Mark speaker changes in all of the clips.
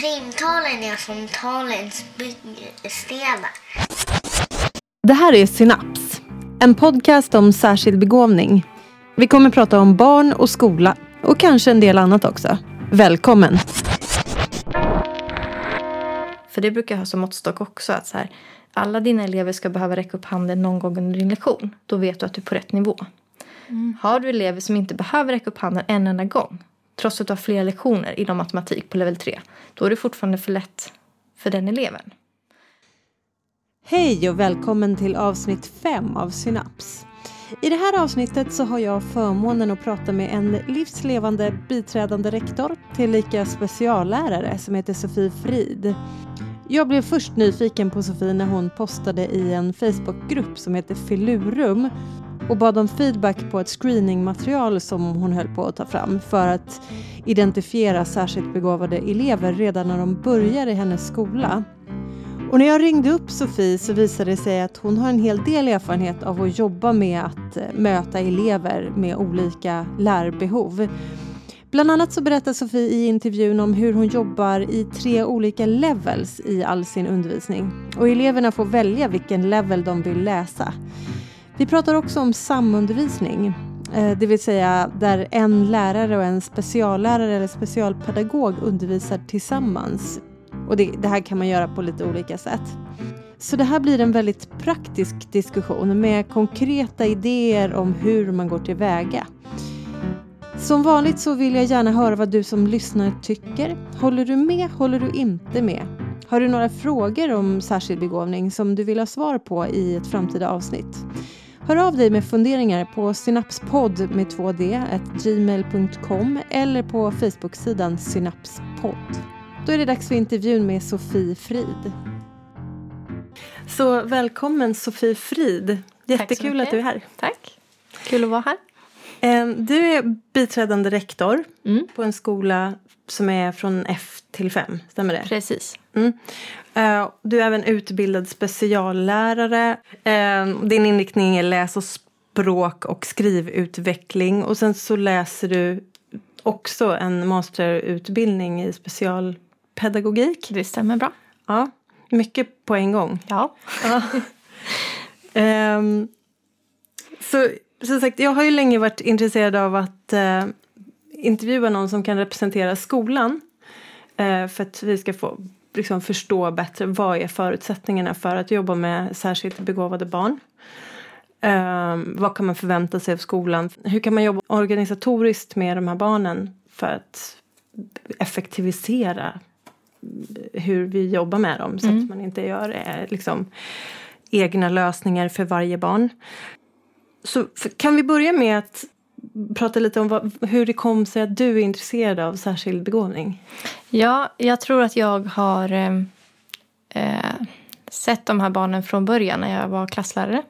Speaker 1: Primtalen är som talens byggstenar.
Speaker 2: Det här är Synaps, en podcast om särskild begåvning. Vi kommer prata om barn och skola och kanske en del annat också. Välkommen!
Speaker 3: För det brukar jag ha som måttstock också. Att så här, alla dina elever ska behöva räcka upp handen någon gång under din lektion. Då vet du att du är på rätt nivå. Har du elever som inte behöver räcka upp handen en enda gång. Trots att du har flera lektioner inom matematik på level 3. Då är det fortfarande för lätt för den eleven.
Speaker 2: Hej och välkommen till avsnitt 5 av Synaps. I det här avsnittet så har jag förmånen att prata med en livslevande biträdande rektor tillika speciallärare som heter Sofie Frid. Jag blev först nyfiken på Sofie när hon postade i en Facebookgrupp som heter Filurum och bad om feedback på ett screeningmaterial som hon höll på att ta fram för att identifiera särskilt begåvade elever redan när de börjar i hennes skola. Och när jag ringde upp Sofie så visade det sig att hon har en hel del erfarenhet av att jobba med att eh, möta elever med olika lärbehov. Bland annat så berättar Sofie i intervjun om hur hon jobbar i tre olika levels i all sin undervisning. Och eleverna får välja vilken level de vill läsa. Vi pratar också om samundervisning, eh, det vill säga där en lärare och en speciallärare eller specialpedagog undervisar tillsammans. Och det, det här kan man göra på lite olika sätt. Så det här blir en väldigt praktisk diskussion med konkreta idéer om hur man går tillväga. Som vanligt så vill jag gärna höra vad du som lyssnar tycker. Håller du med? Håller du inte med? Har du några frågor om särskild begåvning som du vill ha svar på i ett framtida avsnitt? Hör av dig med funderingar på synapspodd med 2D, gmail.com eller på Facebook-sidan synapspodd. Då är det dags för intervjun med Sofie Frid. Så välkommen Sofie Frid. Jättekul att du är här.
Speaker 3: Tack. Kul att vara här.
Speaker 2: Eh, Du är biträdande rektor
Speaker 3: Mm.
Speaker 2: på en skola som är från F till 5, stämmer det?
Speaker 3: Precis.
Speaker 2: Mm. Eh, Du är även utbildad speciallärare. Eh, Din inriktning är läs och språk och skrivutveckling. Och sen så läser du också en masterutbildning i specialpedagogik.
Speaker 3: Det stämmer bra.
Speaker 2: Ja, mycket på en gång.
Speaker 3: Ja.
Speaker 2: Ehm, så som sagt, jag har ju länge varit intresserad av att eh, intervjua någon som kan representera skolan. Eh, för att vi ska få liksom, förstå bättre vad är förutsättningarna för att jobba med särskilt begåvade barn. Ehm, vad kan man förvänta sig av skolan? Hur kan man jobba organisatoriskt med de här barnen för att effektivisera hur vi jobbar med dem så att man inte gör eh, liksom, egna lösningar för varje barn. Så kan vi börja med att prata lite om vad, hur det kom sig att du är intresserad av särskild begåvning?
Speaker 3: Ja, jag tror att jag har eh, eh sett de här barnen från början när jag var klasslärare.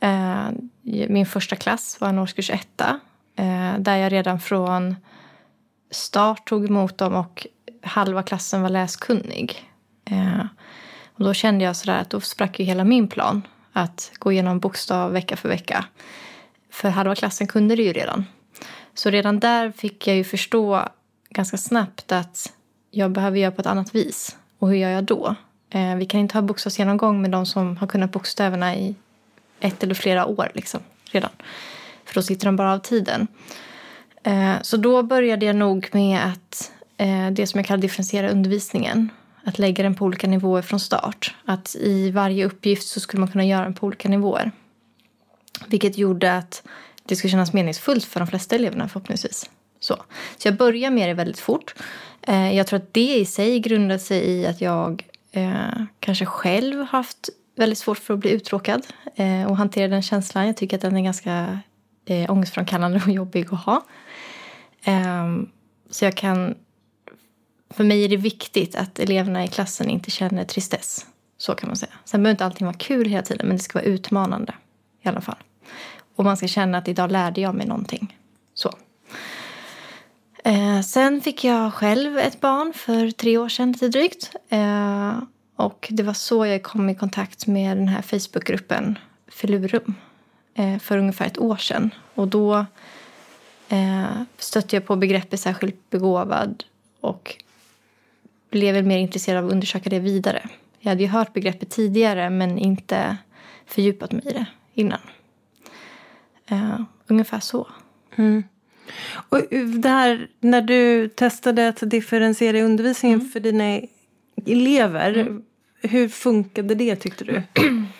Speaker 3: Eh, min första klass var en årskurs etta. Eh, där jag redan från start tog emot dem och halva klassen var läskunnig. Eh, och då kände jag sådär att då sprack ju hela min plan. Att gå igenom bokstav vecka för vecka. För halva klassen kunde det ju redan. Så redan där fick jag ju förstå ganska snabbt att jag behöver göra på ett annat vis. Och hur gör jag då? Eh, vi kan inte ha bokstavsgenomgång med de som har kunnat bokstäverna i ett eller flera år liksom, redan. För då sitter de bara av tiden. Eh, så då började jag nog med att eh, det som jag kallar differentiera undervisningen. Att lägga den på olika nivåer från start. Att i varje uppgift så skulle man kunna göra den på olika nivåer. Vilket gjorde att det skulle kännas meningsfullt för de flesta eleverna förhoppningsvis. Så, så jag började med det väldigt fort. Eh, jag tror att det i sig grundar sig i att jag eh, kanske själv haft väldigt svårt för att bli uttråkad eh, och hantera den känslan. Jag tycker att den är ganska eh, ångestframkallande och jobbig att ha. Ehm, så jag kan... För mig är det viktigt att eleverna i klassen inte känner tristess. Så kan man säga. Sen behöver inte allting vara kul hela tiden, men det ska vara utmanande i alla fall. Och man ska känna att idag lärde jag mig någonting. Så. Eh, sen fick jag själv ett barn för tre år sedan lite drygt. Eh, och det var så jag kom i kontakt med den här Facebookgruppen Filurum eh, för ungefär ett år sedan. Och då eh, stötte jag på begreppet särskilt begåvad och blev väl mer intresserad av att undersöka det vidare. Jag hade ju hört begreppet tidigare men inte fördjupat mig i det innan. Uh, ungefär så.
Speaker 2: Mm. Och där, när du testade att differentiera undervisningen mm. för dina elever, mm. hur funkade det tyckte du?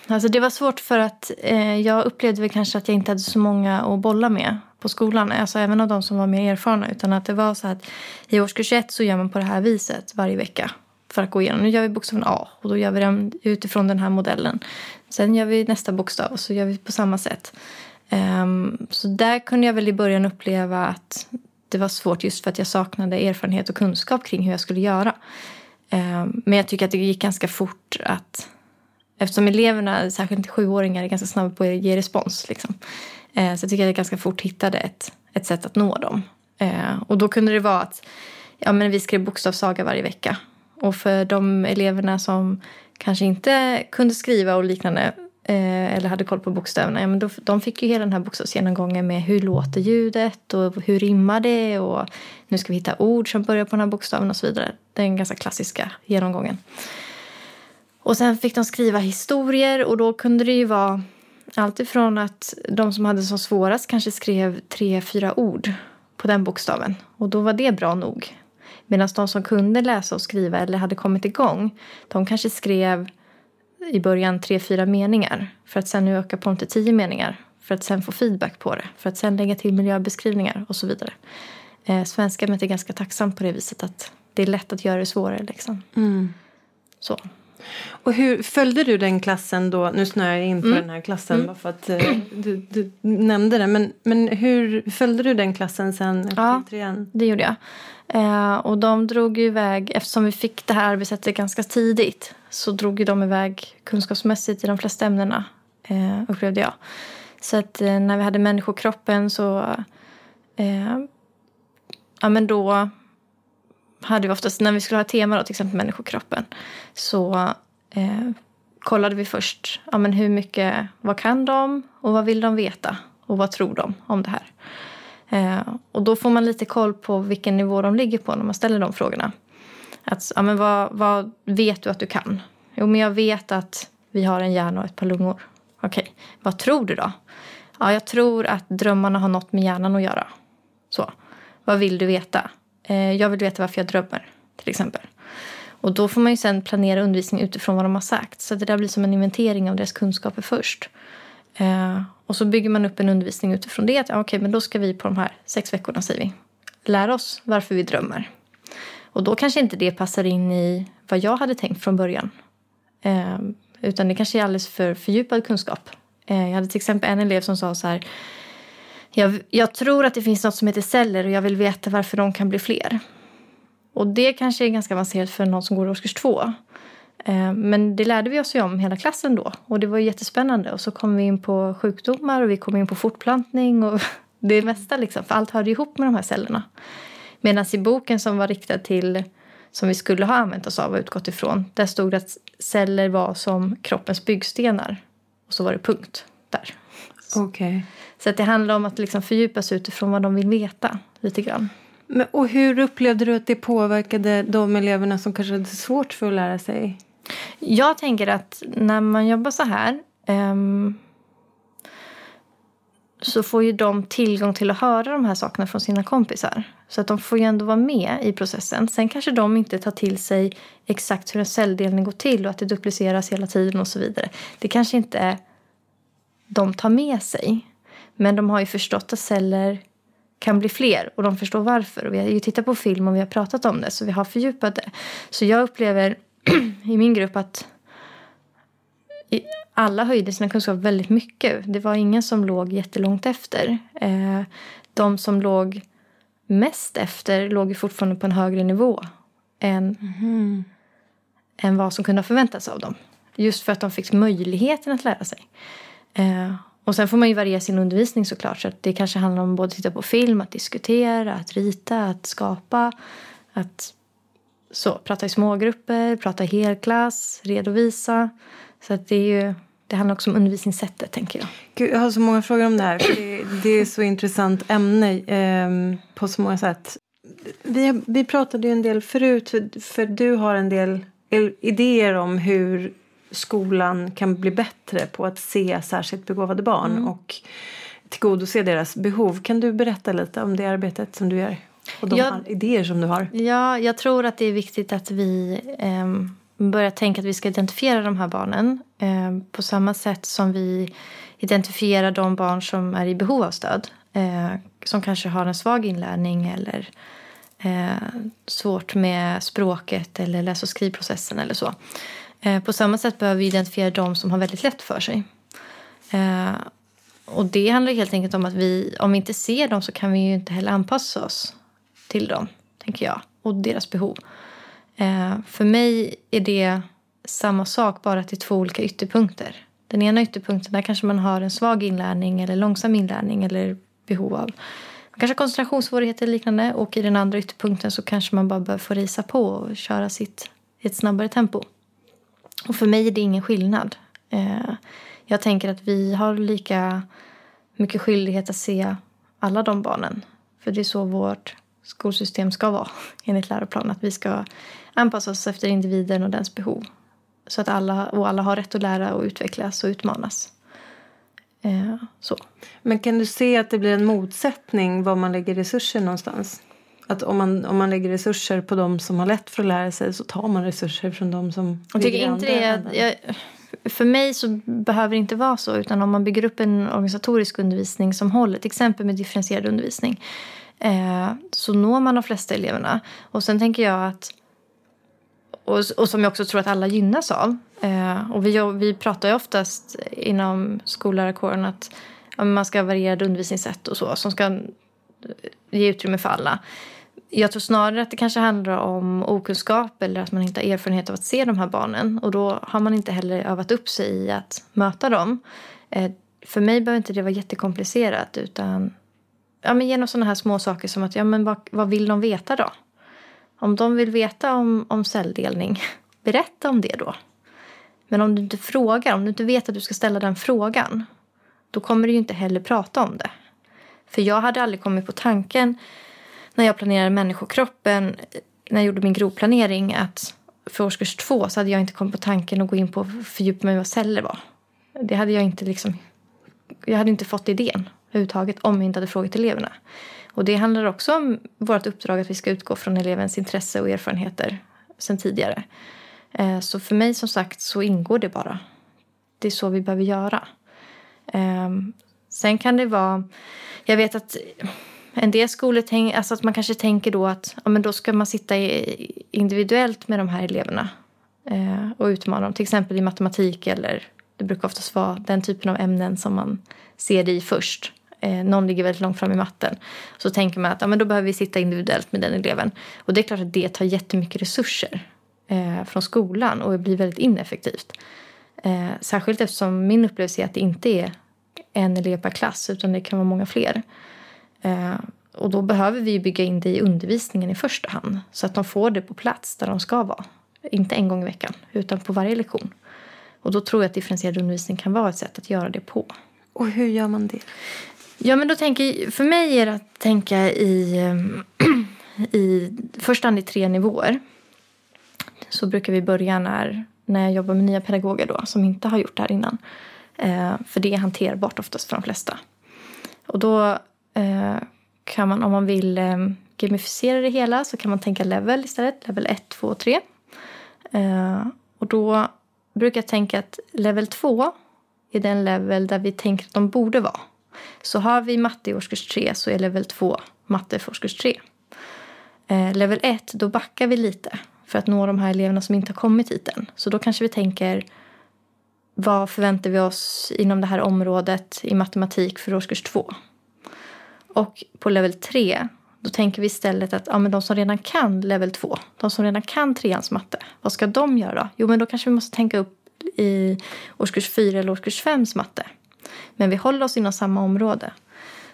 Speaker 3: Alltså det var svårt för att eh, jag upplevde väl kanske att jag inte hade så många att bolla med på skolan. Alltså även av de som var mer erfarna. Utan att det var så att i årskurs ett så gör man på det här viset varje vecka. För att gå igenom. Nu gör vi bokstaven A och då gör vi den utifrån den här modellen. Sen gör vi nästa bokstav och så gör vi på samma sätt. Um, så där kunde jag väl i början uppleva att det var svårt just för att jag saknade erfarenhet och kunskap kring hur jag skulle göra. Um, men jag tycker att det gick ganska fort att Eftersom eleverna, särskilt sjuåringar, är ganska snabba på att ge respons. Liksom. Uh, så jag tycker att jag ganska fort hittade ett, ett sätt att nå dem. Uh, och då kunde det vara att ja, men vi skrev bokstavssaga varje vecka. Och för de eleverna som kanske inte kunde skriva och liknande eh, eller hade koll på bokstäverna, ja, men då, de fick ju hela den här bokstavsgenomgången med hur låter ljudet och hur rimmar det och nu ska vi hitta ord som börjar på den här bokstaven och så vidare. Den ganska klassiska genomgången. Och sen fick de skriva historier och då kunde det ju vara alltifrån att de som hade som svårast kanske skrev tre, fyra ord på den bokstaven. Och då var det bra nog. Medan de som kunde läsa och skriva eller hade kommit igång, de kanske skrev i början tre, fyra meningar för att sen öka på dem till tio meningar för att sen få feedback på det, för att sen lägga till miljöbeskrivningar och så vidare. Eh, svenska är ganska tacksam på det viset att det är lätt att göra det svårare. Liksom. Mm. Så.
Speaker 2: Och hur följde du den klassen då? Nu snöar jag in på mm. den här klassen mm. bara för att uh, du, du, nämnde det. Men, men hur följde du den klassen sen
Speaker 3: ja, trean? det gjorde jag. Uh, och de drog ju iväg, eftersom vi fick det här arbetssättet ganska tidigt så drog ju de iväg kunskapsmässigt i de flesta ämnena, uh, upplevde jag. Så att uh, när vi hade människokroppen så ja, men då hade vi oftast, när vi skulle ha tema då, till exempel människokroppen, så eh, kollade vi först ja, men hur mycket, vad kan de och vad vill de veta och vad tror de om det här. Eh, och då får man lite koll på vilken nivå de ligger på när man ställer de frågorna. Att, ja, men vad, vad vet du att du kan? Jo, men jag vet att vi har en hjärna och ett par lungor. Okej, okay. vad tror du då? Ja, jag tror att drömmarna har något med hjärnan att göra. Så. Vad vill du veta? Eh, jag vill veta varför jag drömmer, till exempel. Och då får man ju sen planera undervisning utifrån vad de har sagt. Så det där blir som en inventering av deras kunskaper först. Eh, och så bygger man upp en undervisning utifrån det. Att, ja, okej, men då ska vi på de här sex veckorna, säger vi, lära oss varför vi drömmer. Och då kanske inte det passar in i vad jag hade tänkt från början. Eh, utan det kanske är alldeles för fördjupad kunskap. Eh, jag hade till exempel en elev som sa så här jag, jag, tror att det finns något som heter celler och jag vill veta varför de kan bli fler. Och det kanske är ganska avancerat för någon som går i årskurs två. Eh, men det lärde vi oss ju om hela klassen då och det var jättespännande. Och så kom vi in på sjukdomar och vi kom in på fortplantning och det mesta liksom. För allt hörde ihop med de här cellerna. Medan i boken som var riktad till, som vi skulle ha använt oss av och utgått ifrån, där stod det att celler var som kroppens byggstenar. Och så var det punkt där.
Speaker 2: Okay.
Speaker 3: Så att det handlar om att liksom fördjupa sig utifrån vad de vill veta lite grann.
Speaker 2: Men, och hur upplevde du att det påverkade de eleverna som kanske hade svårt för att lära sig?
Speaker 3: Jag tänker att när man jobbar så här um, så får ju de tillgång till att höra de här sakerna från sina kompisar. Så att de får ju ändå vara med i processen. Sen kanske de inte tar till sig exakt hur en celldelning går till och att det dupliceras hela tiden och så vidare. Det kanske inte de tar med sig. Men de har ju förstått att celler kan bli fler och de förstår varför. Och vi har ju tittat på film och vi har pratat om det så vi har fördjupat det. Så jag upplever i min grupp att alla höjde sina kunskaper väldigt mycket. Det var ingen som låg jättelångt efter. Eh, de som låg mest efter låg ju fortfarande på en högre nivå än, mm. än vad som kunde ha förväntats av dem. Just för att de fick möjligheten att lära sig. Eh, och sen får man ju variera sin undervisning såklart. Så det kanske handlar om både att titta på film, att diskutera, att rita, att skapa. Att så, prata i smågrupper, prata i helklass, redovisa. Så att det är ju det handlar också om undervisningssättet, tänker jag.
Speaker 2: Gud, jag har så många frågor om det här. För det, det är så intressant ämne eh, på så många sätt. Vi, vi pratade ju en del förut, för, för du har en del idéer om hur skolan kan bli bättre på att se särskilt begåvade barn mm. och tillgodose deras behov. Kan du berätta lite om det arbetet som du gör? Och de jag, idéer som du har?
Speaker 3: Ja, jag tror att det är viktigt att vi eh, börjar tänka att vi ska identifiera de här barnen eh, på samma sätt som vi identifierar de barn som är i behov av stöd. Eh, som kanske har en svag inlärning eller eh, svårt med språket eller läs och skrivprocessen eller så. Eh, på samma sätt behöver vi identifiera de som har väldigt lätt för sig. Eh, och det handlar helt enkelt om att vi, om vi inte ser dem så kan vi ju inte heller anpassa oss till dem, tänker jag, och deras behov. Eh, för mig är det samma sak, bara till två olika ytterpunkter. Den ena ytterpunkten, där kanske man har en svag inlärning eller långsam inlärning eller behov av Man kanske har koncentrationssvårigheter eller liknande. Och i den andra ytterpunkten så kanske man bara behöver få risa på och köra sitt i ett snabbare tempo. Och för mig är det ingen skillnad. Eh, jag tänker att vi har lika mycket skyldighet att se alla de barnen. För det är så vårt skolsystem ska vara enligt läroplanen. Att vi ska anpassa oss efter individen och dens behov. Så att alla, och alla har rätt att lära och utvecklas och utmanas. Eh, så.
Speaker 2: Men kan du se att det blir en motsättning var man lägger resurser någonstans? Att om man, om man lägger resurser på de som har lätt för att lära sig så tar man resurser från de som
Speaker 3: jag tycker inte det. Jag, för mig så behöver det inte vara så. Utan om man bygger upp en organisatorisk undervisning som håller, till exempel med differentierad undervisning, eh, så når man de flesta eleverna. Och sen tänker jag att och, och som jag också tror att alla gynnas av. Eh, och vi, vi pratar ju oftast inom skollärarkåren att ja, man ska ha varierade undervisningssätt och så som ska ge utrymme för alla. Jag tror snarare att det kanske handlar om okunskap eller att man inte har erfarenhet av att se de här barnen. Och då har man inte heller övat upp sig i att möta dem. Eh, för mig behöver inte det vara jättekomplicerat utan ja, men genom sådana här små saker som att ja, men vad, vad vill de veta då? Om de vill veta om, om celldelning, berätta om det då. Men om du inte frågar, om du inte vet att du ska ställa den frågan, då kommer du ju inte heller prata om det. För jag hade aldrig kommit på tanken när jag planerade människokroppen, när jag gjorde min grovplanering, att för årskurs två så hade jag inte kommit på tanken att gå in på att fördjupa mig vad celler var. Det hade jag inte liksom, jag hade inte fått idén överhuvudtaget om jag inte hade frågat eleverna. Och det handlar också om vårt uppdrag att vi ska utgå från elevens intresse och erfarenheter sen tidigare. Eh, så för mig som sagt så ingår det bara. Det är så vi behöver göra. Ehm, sen kan det vara, jag vet att en del skolor, tänk, alltså att man kanske tänker då att ja, men då ska man sitta individuellt med de här eleverna eh, och utmana dem. Till exempel i matematik eller det brukar oftast vara den typen av ämnen som man ser det i först eh, någon ligger väldigt långt fram i matten. Så tänker man att ja, men då behöver vi sitta individuellt med den eleven. Och det är klart att det tar jättemycket resurser eh, från skolan och blir väldigt ineffektivt. Eh, särskilt eftersom min upplevelse är att det inte är en elev per klass utan det kan vara många fler. Eh, och då behöver vi bygga in det i undervisningen i första hand så att de får det på plats där de ska vara. Inte en gång i veckan, utan på varje lektion. Och då tror jag att differentierad undervisning kan vara ett sätt att göra det på.
Speaker 2: Och hur gör man det?
Speaker 3: Ja, men då tänker, för mig är det att tänka i, i första hand i tre nivåer. Så brukar vi börja när, när jag jobbar med nya pedagoger då, som inte har gjort det här innan. Eh, för det är hanterbart oftast för de flesta. Och då eh, Eh, kan man, om man vill eh, gamificera det hela, så kan man tänka level istället. Level 1, 2 och 3. Eh, och då brukar jag tänka att level 2 är den level där vi tänker att de borde vara. Så har vi matte i årskurs 3 så är level 2 matte för årskurs 3. Eh, level 1, då backar vi lite för att nå de här eleverna som inte har kommit hit än. Så då kanske vi tänker vad förväntar vi oss inom det här området i matematik för årskurs 2? Och på level 3 då tänker vi istället att ja, men de som redan kan level 2, de som redan kan treans matte, vad ska de göra då? Jo, men då kanske vi måste tänka upp i årskurs 4 eller årskurs 5 matte. Men vi håller oss inom samma område.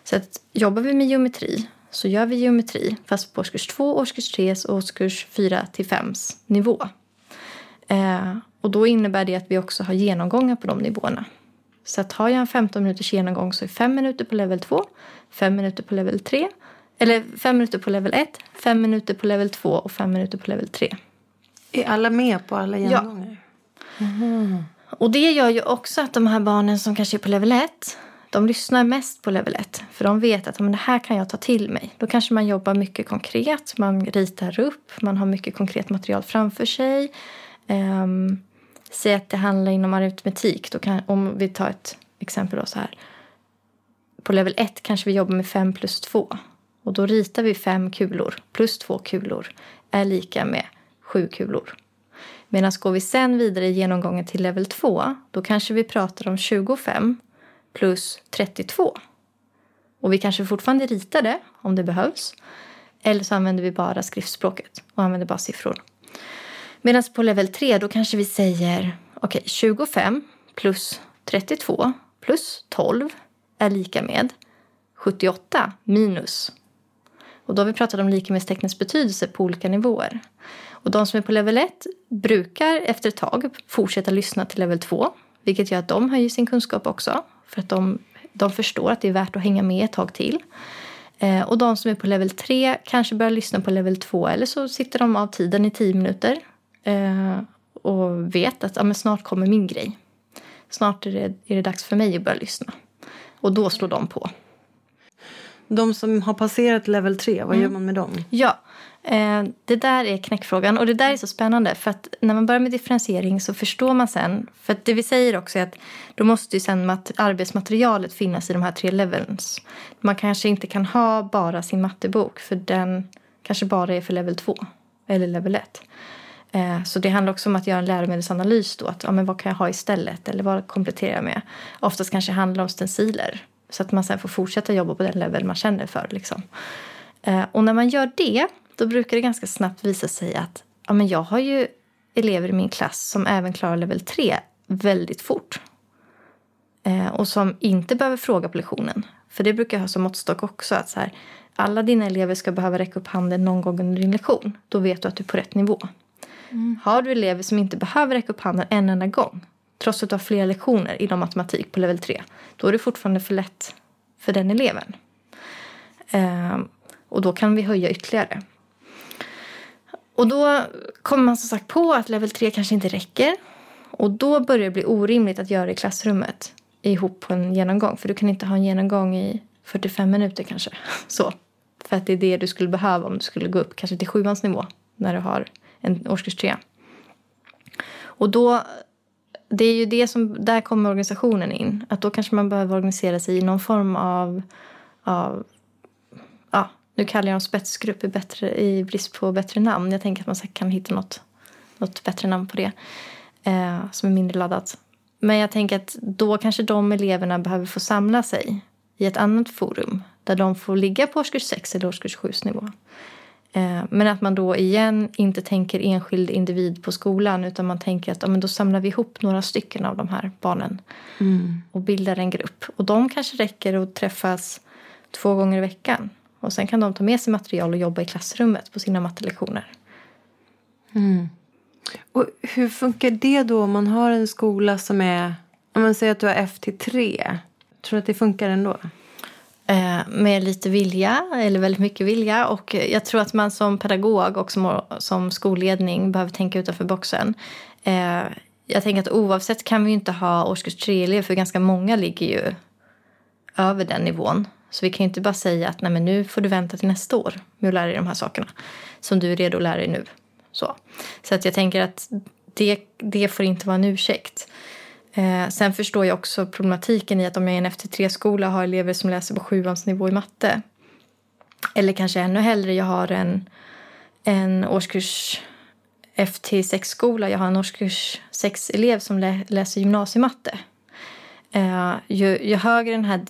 Speaker 3: Så att jobbar vi med geometri så gör vi geometri fast på årskurs 2, årskurs 3 och årskurs 4 till 5 nivå. Eh, och då innebär det att vi också har genomgångar på de nivåerna. Så att har jag en 15 minuters genomgång så är 5 minuter på level 2, 5 minuter på level 3 Eller fem minuter på level 1, fem minuter på level 2 och fem minuter på level 3.
Speaker 2: Är alla med på alla genomgångar?
Speaker 3: Och det gör ju också att de här barnen som kanske är på level 1 de lyssnar mest på level 1. För de vet att men det här kan jag ta till mig. Då kanske man jobbar mycket konkret. Man ritar upp. Man har mycket konkret material framför sig. Um, säg att det handlar inom aritmetik. Då kan, om vi tar ett exempel då så här. På level 1 kanske vi jobbar med 5 plus 2. Och då ritar vi 5 kulor plus 2 kulor är lika med 7 kulor. Medan går vi sen vidare i genomgången till level 2 då kanske vi pratar om 25 plus 32. Och vi kanske fortfarande ritar det om det behövs. Eller så använder vi bara skriftspråket och använder bara siffror. Medan på level 3 då kanske vi säger okej okay, 25 plus 32 plus 12 är lika med 78 minus. Och då har vi pratat om lika betydelse på olika nivåer. Och de som är på level 1 brukar efter ett tag fortsätta lyssna till level 2. Vilket gör att de höjer sin kunskap också. För att de, de förstår att det är värt att hänga med ett tag till. Eh, och de som är på level 3 kanske börjar lyssna på level 2 eller så sitter de av tiden i 10 minuter eh, och vet att ja, men snart kommer min grej. Snart är det, är det dags för mig att börja lyssna. Och då slår de på.
Speaker 2: De som har passerat level 3, vad mm. gör man med dem?
Speaker 3: Ja, Eh, det där är knäckfrågan och det där är så spännande för att när man börjar med differentiering så förstår man sen, för att det vi säger också är att då måste ju sen mat- arbetsmaterialet finnas i de här tre levels. Man kanske inte kan ha bara sin mattebok för den kanske bara är för level 2 eller level 1. Eh, så det handlar också om att göra en läromedelsanalys då, att ja, men vad kan jag ha istället eller vad kompletterar jag med? Oftast kanske handlar om stenciler så att man sen får fortsätta jobba på den level man känner för. Liksom. Eh, och när man gör det då brukar det ganska snabbt visa sig att ja, men jag har ju elever i min klass som även klarar level 3 väldigt fort. Eh, och som inte behöver fråga på lektionen. För det brukar jag ha som måttstock också. att så här, Alla dina elever ska behöva räcka upp handen någon gång under din lektion. Då vet du att du är på rätt nivå. Mm. Har du elever som inte behöver räcka upp handen en enda gång trots att du har flera lektioner inom matematik på level 3 då är det fortfarande för lätt för den eleven. Ehm, och då kan vi höja ytterligare. Och då kommer man som sagt på att level 3 kanske inte räcker. Och då börjar det bli orimligt att göra det i klassrummet ihop på en genomgång. För du kan inte ha en genomgång i 45 minuter kanske. Så. För att det är det du skulle behöva om du skulle gå upp kanske till sjuans nivå när du har en årskurs 3. Och då, det är ju det som, där kommer organisationen in. Att då kanske man behöver organisera sig i någon form av, av ja, nu kallar jag dem spetsgrupp i, bättre, i brist på bättre namn. Jag tänker att man kan hitta något, något bättre namn på det eh, som är mindre laddat. Men jag tänker att då kanske de eleverna behöver få samla sig i ett annat forum där de får ligga på årskurs 6 eller årskurs 7 nivå. Eh, men att man då igen inte tänker enskild individ på skolan utan man tänker att ja, men då samlar vi ihop några stycken av de här barnen mm. och bildar en grupp. Och de kanske räcker att träffas två gånger i veckan och sen kan de ta med sig material och jobba i klassrummet på sina mattelektioner.
Speaker 2: Mm. Och hur funkar det då om man har en skola som är, om man säger att du har F till 3? Tror du att det funkar ändå?
Speaker 3: Eh, med lite vilja, eller väldigt mycket vilja. Och jag tror att man som pedagog och som, som skolledning behöver tänka utanför boxen. Eh, jag tänker att oavsett kan vi inte ha årskurs 3-elever för ganska många ligger ju över den nivån. Så vi kan inte bara säga att Nej, men nu får du vänta till nästa år med att lära dig de här sakerna som du är redo att lära dig nu. Så, så att jag tänker att det, det får inte vara en ursäkt. Eh, sen förstår jag också problematiken i att om jag är en FT3-skola och har elever som läser på sjuans nivå i matte eller kanske ännu hellre, jag har en, en årskurs FT6-skola, jag har en årskurs 6-elev som lä, läser gymnasiematte. Eh, ju, ju högre den här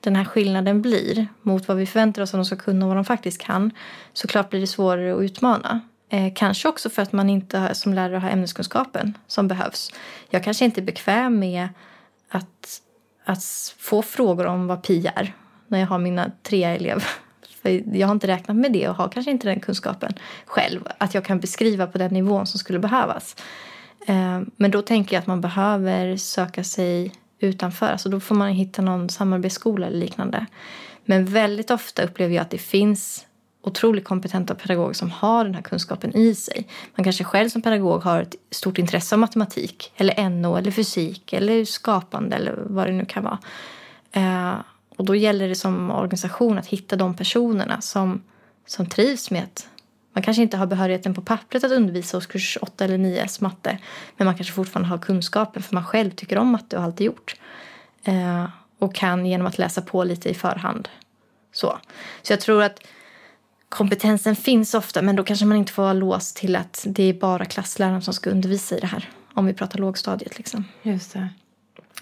Speaker 3: den här skillnaden blir mot vad vi förväntar oss att de ska kunna och vad de faktiskt kan så klart blir det svårare att utmana. Eh, kanske också för att man inte som lärare har ämneskunskapen som behövs. Jag kanske inte är bekväm med att, att få frågor om vad pi är när jag har mina tre elever. För jag har inte räknat med det och har kanske inte den kunskapen själv. Att jag kan beskriva på den nivån som skulle behövas. Eh, men då tänker jag att man behöver söka sig utanför. Alltså då får man hitta någon samarbetsskola eller liknande. Men väldigt ofta upplever jag att det finns otroligt kompetenta pedagoger som har den här kunskapen i sig. Man kanske själv som pedagog har ett stort intresse av matematik eller NO eller fysik eller skapande eller vad det nu kan vara. Eh, och då gäller det som organisation att hitta de personerna som, som trivs med att man kanske inte har behörigheten på pappret att undervisa årskurs 8 eller 9 matte men man kanske fortfarande har kunskapen för man själv tycker om matte och har alltid gjort. Eh, och kan genom att läsa på lite i förhand. Så, så jag tror att kompetensen finns ofta men då kanske man inte får vara låst till att det är bara klassläraren som ska undervisa i det här. Om vi pratar lågstadiet liksom.
Speaker 2: Just det.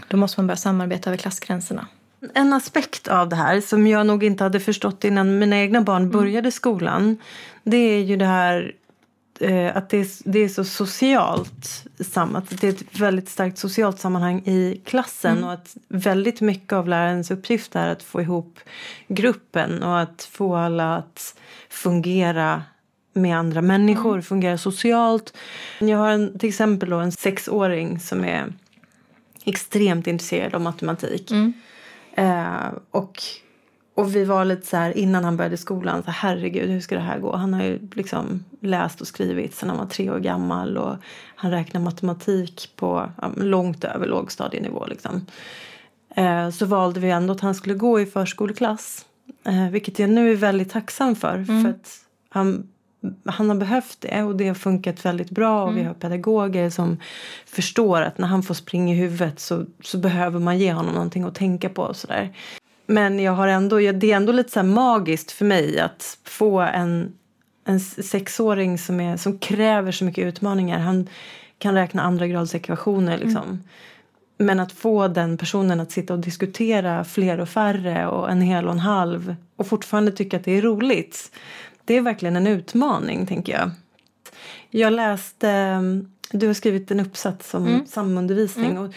Speaker 3: Då måste man börja samarbeta över klassgränserna.
Speaker 2: En aspekt av det här som jag nog inte hade förstått innan mina egna barn
Speaker 3: Mm.
Speaker 2: började skolan. Det är ju det här att det är, det är så socialt sammat. Det är ett väldigt starkt socialt sammanhang i klassen
Speaker 3: Mm.
Speaker 2: och att väldigt mycket av lärarens uppgift är att få ihop gruppen och att få alla att fungera med andra människor,
Speaker 3: Mm.
Speaker 2: fungera socialt. Jag har en, till exempel då en sexåring som är extremt intresserad av matematik.
Speaker 3: Mm.
Speaker 2: Eh, och, och vi var lite så här innan han började skolan, så här, herregud hur ska det här gå? Han har ju liksom läst och skrivit sedan han var tre år gammal och han räknar matematik på ja, långt över lågstadienivå liksom. Eh, så valde vi ändå att han skulle gå i förskoleklass. Eh, vilket jag nu är väldigt tacksam för. För att han, han har behövt det och det har funkat väldigt bra. Och vi har pedagoger som förstår att när han får springa i huvudet så, så behöver man ge honom någonting att tänka på. Och sådär. Men jag har ändå, det är ändå lite så magiskt för mig att få en, en sexåring som, är, som kräver så mycket utmaningar. Han kan räkna andra grads ekvationer liksom. Men att få den personen att sitta och diskutera fler och färre och en hel och en halv och fortfarande tycka att det är roligt. Det är verkligen en utmaning, tänker jag. Jag läste, mm, du har skrivit en uppsats om samundervisning. Och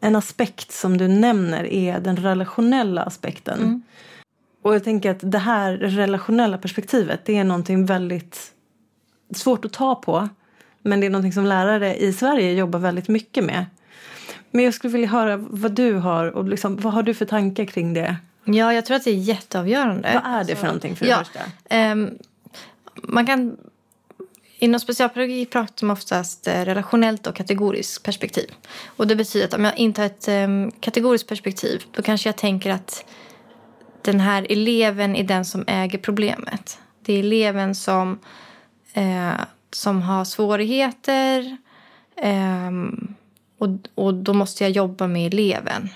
Speaker 2: en aspekt som du nämner är den relationella aspekten. Och jag tänker att det här relationella perspektivet det är någonting väldigt svårt att ta på. Men det är någonting som lärare i Sverige jobbar väldigt mycket med. Men jag skulle vilja höra vad du har och liksom, vad har du för tankar kring det?
Speaker 3: Ja, jag tror att det är jätteavgörande.
Speaker 2: Vad är det för någonting för det
Speaker 3: ja,
Speaker 2: första?
Speaker 3: ehm, man kan... Inom specialpedagogik pratar man oftast eh, relationellt och kategoriskt perspektiv. Och det betyder att om jag inte har ett ehm, kategoriskt perspektiv då kanske jag tänker att den här eleven är den som äger problemet. Det är eleven som, eh, som har svårigheter eh, och, och då måste jag jobba med eleven.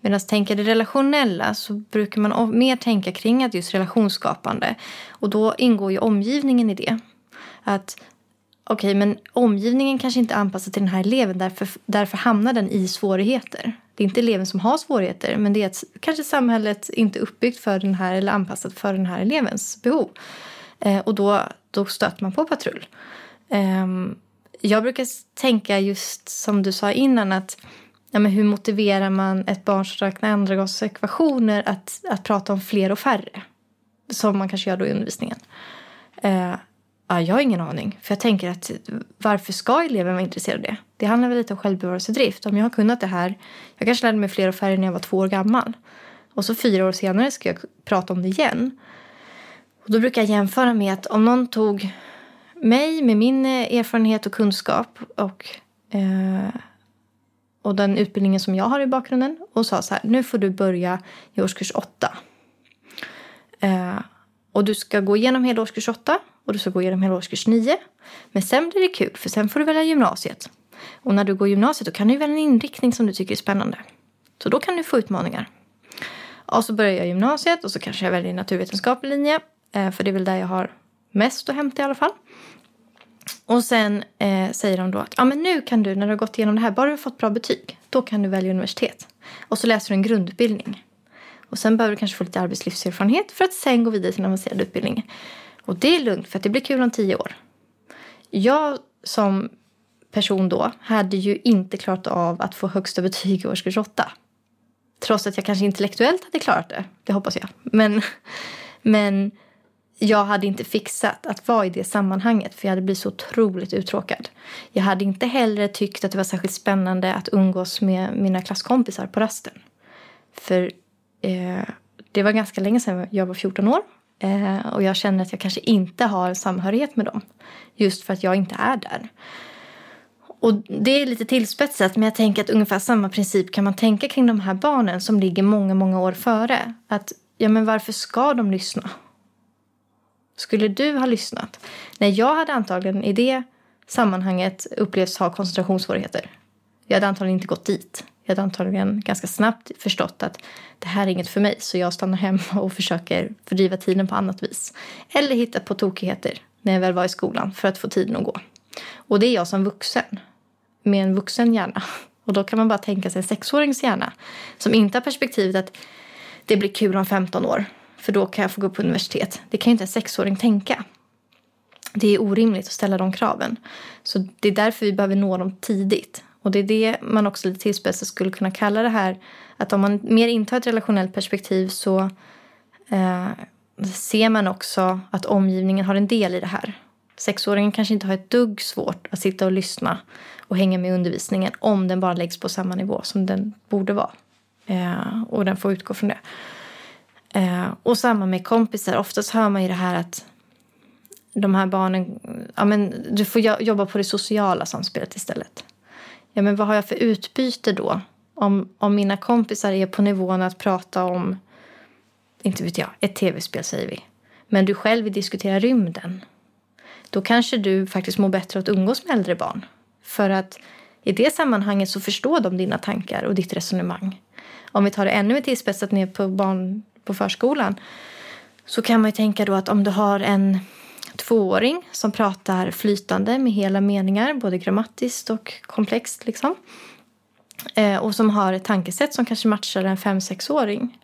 Speaker 3: Medan tänker det relationella så brukar man mer tänka kring att just relationsskapande. Och då ingår ju omgivningen i det. Att okej, men omgivningen kanske inte är anpassad till den här eleven. Därför, därför hamnar den i svårigheter. Det är inte eleven som har svårigheter. Men det är att kanske samhället inte är uppbyggt för den här eller anpassat för den här elevens behov. Eh, och då, då stöter man på patrull. Eh, jag brukar tänka just som du sa innan att ja, men hur motiverar man ett barn som räknar andragradsekvationer att, att prata om fler och färre? Som man kanske gör då i undervisningen. Eh, ja, jag har ingen aning. För jag tänker att varför ska eleven vara intresserad av det? Det handlar väl lite om självbevarelsedrift. Om jag har kunnat det här. Jag kanske lärde mig fler och färre när jag var två år gammal. Och så fyra år senare ska jag prata om det igen. Och då brukar jag jämföra med att om någon tog mig med min eh, erfarenhet och kunskap och, eh, och den utbildningen som jag har i bakgrunden och sa så här, nu får du börja i årskurs åtta. Eh, och du ska gå igenom hela årskurs åtta och du ska gå igenom hela årskurs nio. Men sen blir det kul för sen får du välja gymnasiet. Och när du går gymnasiet då kan du välja en inriktning som du tycker är spännande. Så då kan du få utmaningar. Och så börjar jag gymnasiet och så kanske jag väljer naturvetenskaplig linje. Eh, för det är väl där jag har mest att hämta i alla fall. Och sen eh, säger de då att ah, men nu kan du när du har gått igenom det här, bara du har fått bra betyg, då kan du välja universitet. Och så läser du en grundutbildning. Och sen behöver du kanske få lite arbetslivserfarenhet för att sen gå vidare till en avancerad utbildning. Och det är lugnt för att det blir kul om tio år. Jag som person då hade ju inte klarat av att få högsta betyg i årskurs åtta. Trots att jag kanske intellektuellt hade klarat det. Det hoppas jag. Men, men jag hade inte fixat att vara i det sammanhanget för jag hade blivit så otroligt uttråkad. Jag hade inte heller tyckt att det var särskilt spännande att umgås med mina klasskompisar på rasten. För eh, det var ganska länge sedan jag var 14 år. Eh, och jag känner att jag kanske inte har samhörighet med dem. Just för att jag inte är där. Och det är lite tillspetsat, men jag tänker att ungefär samma princip kan man tänka kring de här barnen som ligger många, många år före. Att, ja men varför ska de lyssna? Skulle du ha lyssnat? Nej, jag hade antagligen i det sammanhanget upplevts ha koncentrationssvårigheter. Jag hade antagligen inte gått dit. Jag hade antagligen ganska snabbt förstått att det här är inget för mig så jag stannar hemma och försöker fördriva tiden på annat vis. Eller hittat på tokigheter när jag väl var i skolan för att få tiden att gå. Och det är jag som vuxen med en vuxen hjärna. Och då kan man bara tänka sig en sexårings hjärna som inte har perspektivet att det blir kul om 15 år för då kan jag få gå på universitet. Det kan ju inte en sexåring tänka. Det är orimligt att ställa de kraven. Så det är därför vi behöver nå dem tidigt. Och det är det man också lite tillspetsat skulle kunna kalla det här att om man mer intar ett relationellt perspektiv så eh, ser man också att omgivningen har en del i det här. Sexåringen kanske inte har ett dugg svårt att sitta och lyssna och hänga med i undervisningen om den bara läggs på samma nivå som den borde vara. Eh, och den får utgå från det. Eh, och samma med kompisar. Oftast hör man ju det här att de här barnen, ja men du får jobba på det sociala samspelet istället. Ja men vad har jag för utbyte då? Om, om mina kompisar är på nivån att prata om, inte vet jag, ett tv-spel säger vi. Men du själv vill diskutera rymden. Då kanske du faktiskt mår bättre att umgås med äldre barn. För att i det sammanhanget så förstår de dina tankar och ditt resonemang. Om vi tar det ännu mer tillspetsat ner på barn på förskolan så kan man ju tänka då att om du har en tvååring som pratar flytande med hela meningar, både grammatiskt och komplext liksom. Eh, och som har ett tankesätt som kanske matchar en fem sexåring.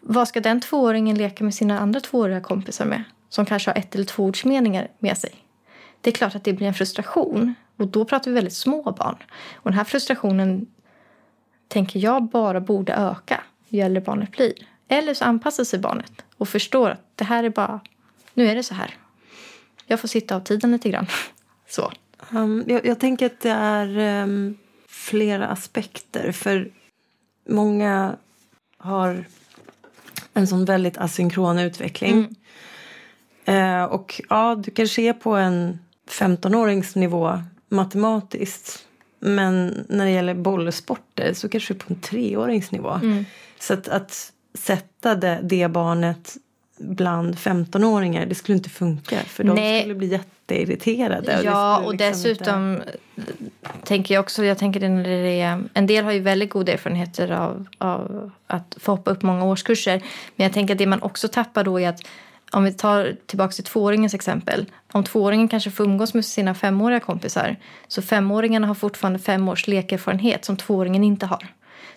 Speaker 3: Vad ska den tvååringen leka med sina andra tvååriga kompisar med? Som kanske har ett eller två ordsmeningar med sig. Det är klart att det blir en frustration. Och då pratar vi väldigt små barn. Och den här frustrationen tänker jag bara borde öka ju äldre barnet blir. Eller så anpassar sig barnet och förstår att det här är bara, nu är det så här. Jag får sitta av tiden lite grann. Så.
Speaker 2: Um, jag, jag, tänker att det är um, flera aspekter. För många har en sån väldigt asynkron utveckling. Mm. Uh, och ja, du kanske är på en 15-årings nivå matematiskt. Men när det gäller bollsporter så kanske du är på en treårings nivå. Mm. Så att, att sätta det, det barnet bland 15-åringar, det skulle inte funka. För de Nej. skulle bli jätteirriterade.
Speaker 3: Ja, och, och liksom dessutom inte... tänker jag också, jag tänker när det är, en del har ju väldigt goda erfarenheter av, av att få hoppa upp många årskurser. Men jag tänker att det man också tappar då är att om vi tar tillbaka till tvååringens exempel. Om tvååringen kanske får umgås med sina femåriga kompisar så femåringarna har fortfarande fem års lekerfarenhet som tvååringen inte har.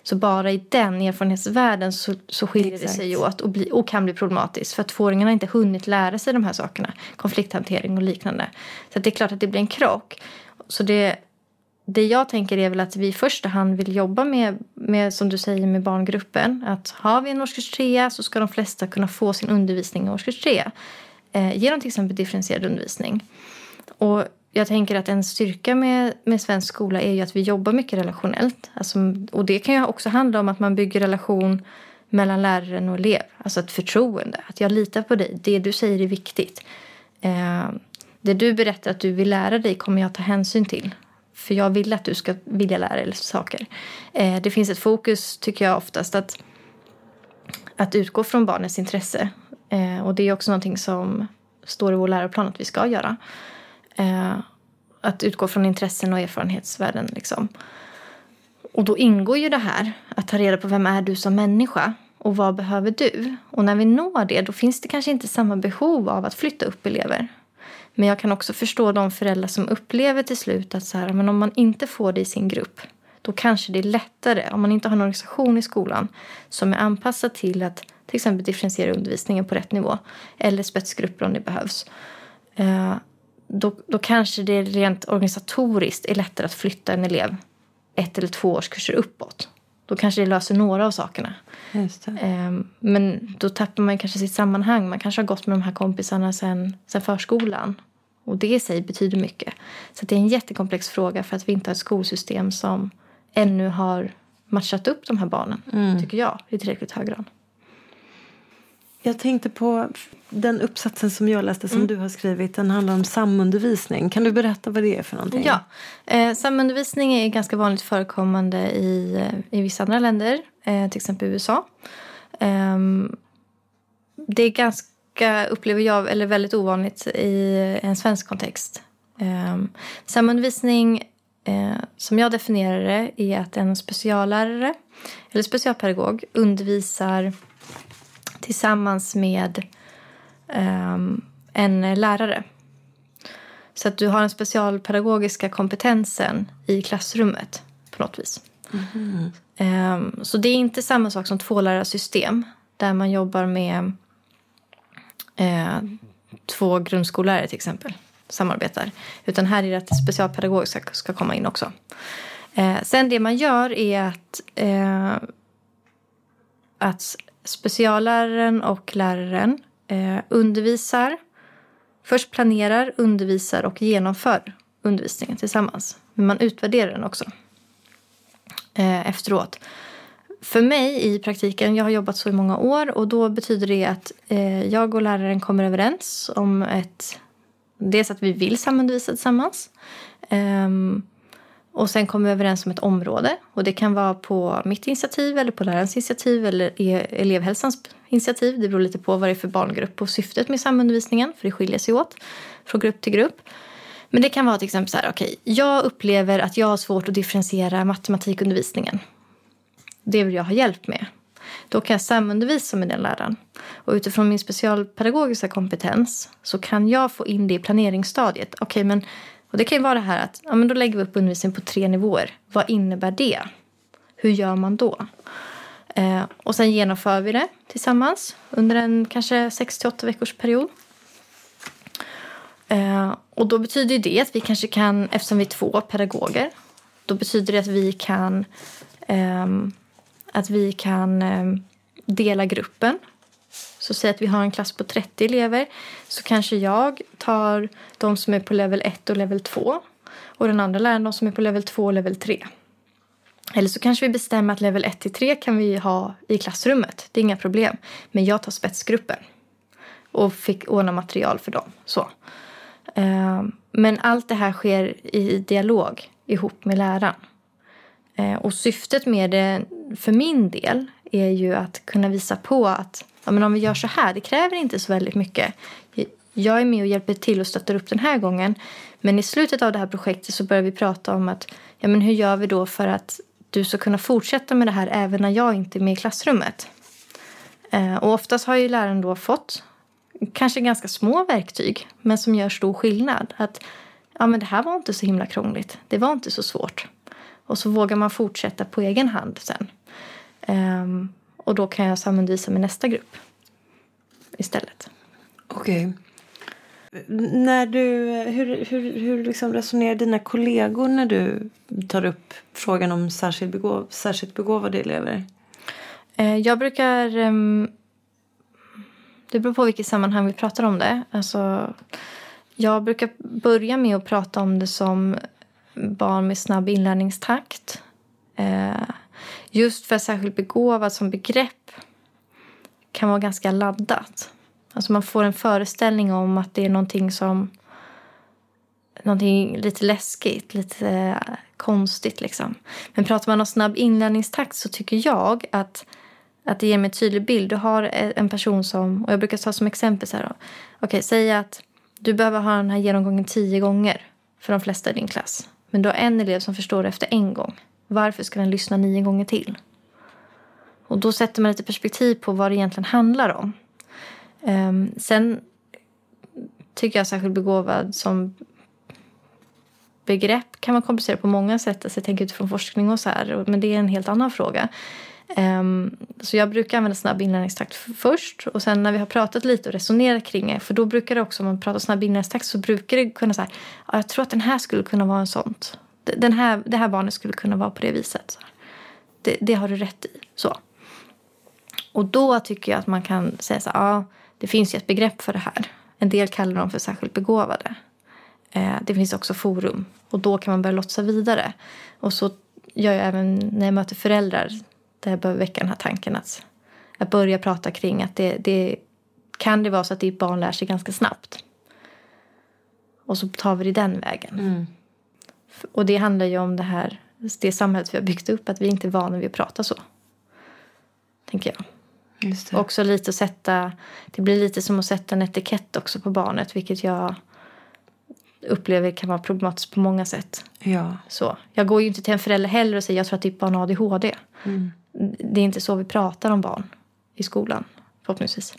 Speaker 3: Så bara i den erfarenhetsvärlden så, så skiljer Exakt. det sig åt och, bli, och kan bli problematiskt. För att tvååringarna har inte hunnit lära sig de här sakerna. Konflikthantering och liknande. Så det är klart att det blir en krock. Så det, det jag tänker är väl att vi i första hand vill jobba med, med som du säger, med barngruppen. Att har vi en årskurs 3 så ska de flesta kunna få sin undervisning i årskurs 3. Eh, genom till exempel differentierad undervisning. Och jag tänker att en styrka med, med svensk skola är ju att vi jobbar mycket relationellt. Alltså, och det kan ju också handla om att man bygger relation mellan läraren och elev. Alltså ett förtroende. Att jag litar på dig. Det du säger är viktigt. Eh, det du berättar att du vill lära dig kommer jag ta hänsyn till. För jag vill att du ska vilja lära dig saker. Eh, det finns ett fokus, tycker jag oftast, att, att utgå från barnets intresse. Eh, och det är också någonting som står i vår läroplan att vi ska göra. Eh, att utgå från intressen och erfarenhetsvärden. Liksom. Och då ingår ju det här att ta reda på vem är du som människa och vad behöver du? Och när vi når det då finns det kanske inte samma behov av att flytta upp elever. Men jag kan också förstå de föräldrar som upplever till slut att så här, men om man inte får det i sin grupp då kanske det är lättare om man inte har en organisation i skolan som är anpassad till att till exempel differentiera undervisningen på rätt nivå eller spetsgrupper om det behövs. Eh, då, då kanske det rent organisatoriskt är lättare att flytta en elev ett eller två årskurser uppåt. Då kanske det löser några av sakerna. Um, men då tappar man kanske sitt sammanhang. Man kanske har gått med de här kompisarna sen, sen förskolan. Och det i sig betyder mycket. Så det är en jättekomplex fråga för att vi inte har ett skolsystem som ännu har matchat upp de här barnen, mm. tycker jag, i tillräckligt hög grad.
Speaker 2: Jag tänkte på den uppsatsen som jag läste som
Speaker 3: Mm.
Speaker 2: du har skrivit. Den handlar om samundervisning. Kan du berätta vad det är för någonting?
Speaker 3: Ja, eh, samundervisning är ganska vanligt förekommande i, eh, i vissa andra länder, eh, till exempel USA. Ehm, det är ganska, upplever jag, eller väldigt ovanligt i en svensk kontext. Samundervisning, eh, som jag definierar det, är att en speciallärare eller specialpedagog undervisar tillsammans med ehm, en lärare. Så att du har den specialpedagogiska kompetensen i klassrummet på något vis. Ehm, så det är inte samma sak som tvålärarsystem där man jobbar med eh, två grundskollärare till exempel samarbetar. Utan här är det att det specialpedagogiska ska, ska komma in också. Eh, sen det man gör är att, eh, att specialläraren och läraren eh, undervisar Först planerar, undervisar och genomför undervisningen tillsammans. Men man utvärderar den också eh, efteråt. För mig i praktiken, jag har jobbat så i många år och då betyder det att eh, jag och läraren kommer överens om ett... Dels att vi vill samundervisa tillsammans. Ehm, och sen kommer vi överens om ett område. Och det kan vara på mitt initiativ eller på lärarens initiativ eller e- elevhälsans initiativ. Det beror lite på vad det är för barngrupp och syftet med samundervisningen. För det skiljer sig åt från grupp till grupp. Men det kan vara till exempel så här, okej, jag upplever att jag har svårt att differentiera matematikundervisningen. Det vill jag ha hjälp med. Då kan jag samundervisa med den läraren. Och utifrån min specialpedagogiska kompetens så kan jag få in det i planeringsstadiet. Okej, men och det kan ju vara det här att ja, men då lägger vi upp undervisningen på tre nivåer. Vad innebär det? Hur gör man då? Eh, och sen genomför vi det tillsammans under en kanske 6 till 8 veckors period. Eh, och då betyder det att vi kanske kan, eftersom vi är två pedagoger, då betyder det att vi kan, eh, att vi kan ehm, dela gruppen. Så säg att vi har en klass på 30 elever så kanske jag tar de som är på level 1 och level 2 och den andra läraren de som är på level 2 och level 3. Eller så kanske vi bestämmer att level 1 till 3 kan vi ha i klassrummet. Det är inga problem. Men jag tar spetsgruppen och fick ordna material för dem. Så. Ehm, men allt det här sker i dialog ihop med läraren. Ehm, och syftet med det för min del är ju att kunna visa på att ja, men om vi gör så här, det kräver inte så väldigt mycket. Jag är med och hjälper till och stöttar upp den här gången. Men i slutet av det här projektet så börjar vi prata om att ja, men hur gör vi då för att du ska kunna fortsätta med det här även när jag inte är med i klassrummet. Eh, och oftast har ju läraren då fått kanske ganska små verktyg men som gör stor skillnad. Att ja, men det här var inte så himla krångligt. Det var inte så svårt. Och så vågar man fortsätta på egen hand sen. Ehm, och då kan jag samundervisa med nästa grupp istället.
Speaker 2: Okej. När du, hur hur, hur liksom resonerar dina kollegor när du tar upp frågan om särskilt, begåv, särskilt begåvade elever?
Speaker 3: Eh, Jag brukar... ehm, Det beror på vilket sammanhang vi pratar om det. Alltså, jag brukar börja med att prata om det som barn med snabb inlärningstakt. Just för särskilt begåvad som begrepp kan vara ganska laddat. Alltså man får en föreställning om att det är någonting som någonting lite läskigt, lite eh, konstigt liksom. Men pratar man om snabb inlärningstakt så tycker jag att, att det ger mig en tydlig bild. Du har eh, en person som, och jag brukar ta som exempel så här då. Okej, säg att du behöver ha den här genomgången tio gånger för de flesta i din klass. Men du har en elev som förstår det efter en gång. Varför ska den lyssna nio gånger till? Och då sätter man lite perspektiv på vad det egentligen handlar om. Um, sen tycker jag särskilt begåvad som begrepp kan vara komplicerat på många sätt. Alltså jag tänker utifrån forskning och så här. Men det är en helt annan fråga. Um, så jag brukar använda snabb inlärningstakt först. Och sen när vi har pratat lite och resonerat kring det. För då brukar det också, om man pratar snabb inlärningstakt så brukar det kunna säga ja, jag tror att den här skulle kunna vara en sånt. Den här, det här barnet skulle kunna vara på det viset. Så. Det, det har du rätt i. Så. Och då tycker jag att man kan säga så här, ja, det finns ju ett begrepp för det här. En del kallar dem för särskilt begåvade. Eh, det finns också forum. Och då kan man börja lotsa vidare. Och så gör jag även när jag möter föräldrar där jag behöver väcka den här tanken att, att börja prata kring att det, det, kan det vara så att ditt barn lär sig ganska snabbt. Och så tar vi det den vägen.
Speaker 2: Mm.
Speaker 3: Och det handlar ju om det här, det samhället vi har byggt upp, att vi inte är vana vid att prata så. Tänker jag.
Speaker 2: Just det.
Speaker 3: Också lite att sätta, det blir lite som att sätta en etikett också på barnet, vilket jag upplever kan vara problematiskt på många sätt.
Speaker 2: ja.
Speaker 3: Så. Jag går ju inte till en förälder heller och säger jag tror att ditt barn har ADHD.
Speaker 2: Mm.
Speaker 3: Det är inte så vi pratar om barn i skolan, förhoppningsvis.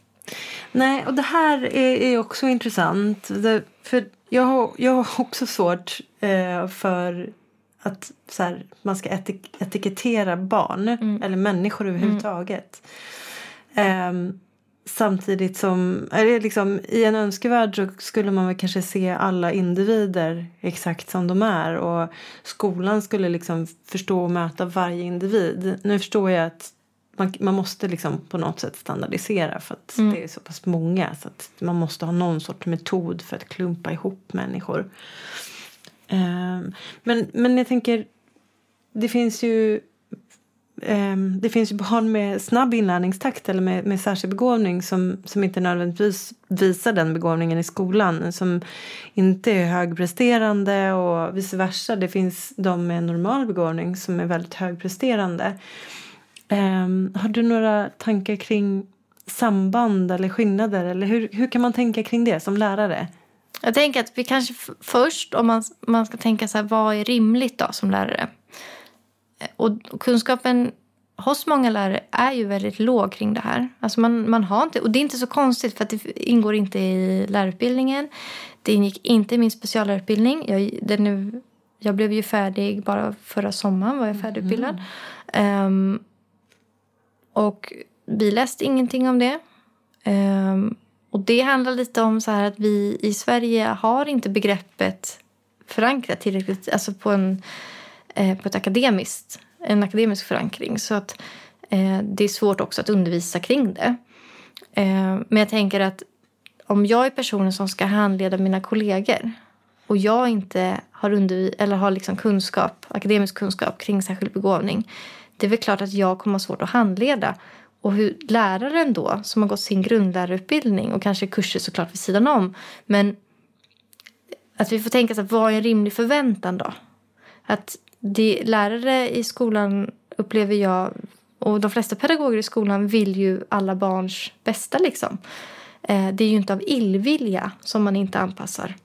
Speaker 2: Nej, och det här är, är också intressant. Det, för jag har, jag har också svårt eh, för att så här, man ska etik etikettera barn eller människor överhuvudtaget. Ehm, samtidigt som, eller liksom, i en önskevärld så skulle man väl kanske se alla individer exakt som de är och skolan skulle liksom förstå och möta varje individ. Nu förstår jag att man, man måste liksom på något sätt standardisera för att det är så pass många så att man måste ha någon sorts metod för att klumpa ihop människor. Ehm, men, men jag tänker, det finns ju ehm, det finns ju barn med snabb inlärningstakt eller med, med särskild begåvning som, som inte nödvändigtvis visar den begåvningen i skolan. Som inte är högpresterande och vice versa. Det finns de med normal begåvning som är väldigt högpresterande. Ehm, har du några tankar kring samband eller skillnader? Eller hur, hur kan man tänka kring det som lärare?
Speaker 3: Jag tänker att vi kanske först, om man, man ska tänka så här, vad är rimligt då som lärare? Eh, Och, och kunskapen hos många lärare är ju väldigt låg kring det här. Alltså man, man har inte, och det är inte så konstigt för det ingår inte i lärarutbildningen. Det ingick inte i min speciallärarutbildning. Jag, den är, jag blev ju färdig bara förra sommaren var jag färdigutbildad. Ehm, och vi läste ingenting om det. Um, och det handlar lite om så här att vi i Sverige har inte begreppet förankrat tillräckligt, alltså på en, eh, på ett akademiskt, en akademisk förankring. Så att eh, det är svårt också att undervisa kring det. Eh, men jag tänker att om jag är personen som ska handleda mina kollegor och jag inte har, undervi- eller har liksom kunskap, akademisk kunskap kring särskild begåvning. Det är väl klart att jag kommer ha svårt att handleda. Och hur läraren då, som har gått sin grundlärarutbildning och kanske kurser såklart vid sidan om. Men att vi får tänka så att vad är en rimlig förväntan då? Att det, lärare i skolan upplever jag, och de flesta pedagoger i skolan vill ju alla barns bästa liksom. Eh, det är ju inte av illvilja som man inte anpassar.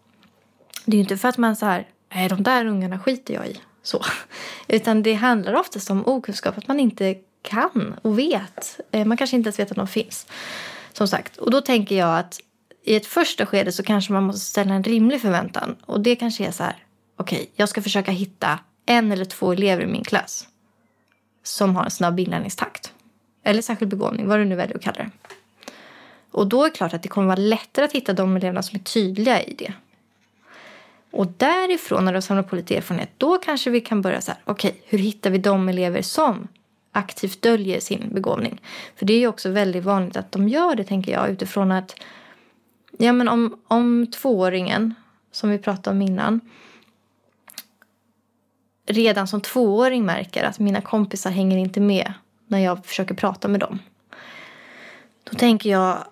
Speaker 3: Det är ju inte för att man så här, nej de där ungarna skiter jag i. Så. Utan det handlar oftast om okunskap, att man inte kan och vet. Eh, man kanske inte ens vet att de finns. Som sagt, och då tänker jag att i ett första skede så kanske man måste ställa en rimlig förväntan. Och det kanske är så här, okej, jag ska försöka hitta en eller två elever i min klass som har en snabb inlärningstakt. Eller särskild begåvning, vad du nu väljer att kalla det. Och då är det klart att det kommer vara lättare att hitta de eleverna som är tydliga i det. Och därifrån, när du har samlat på lite erfarenhet, då kanske vi kan börja så här, okej, hur hittar vi de elever som aktivt döljer sin begåvning? För det är ju också väldigt vanligt att de gör det, tänker jag, utifrån att ja, men om, om tvååringen, som vi pratade om innan, redan som tvååring märker att mina kompisar hänger inte med när jag försöker prata med dem. Då tänker jag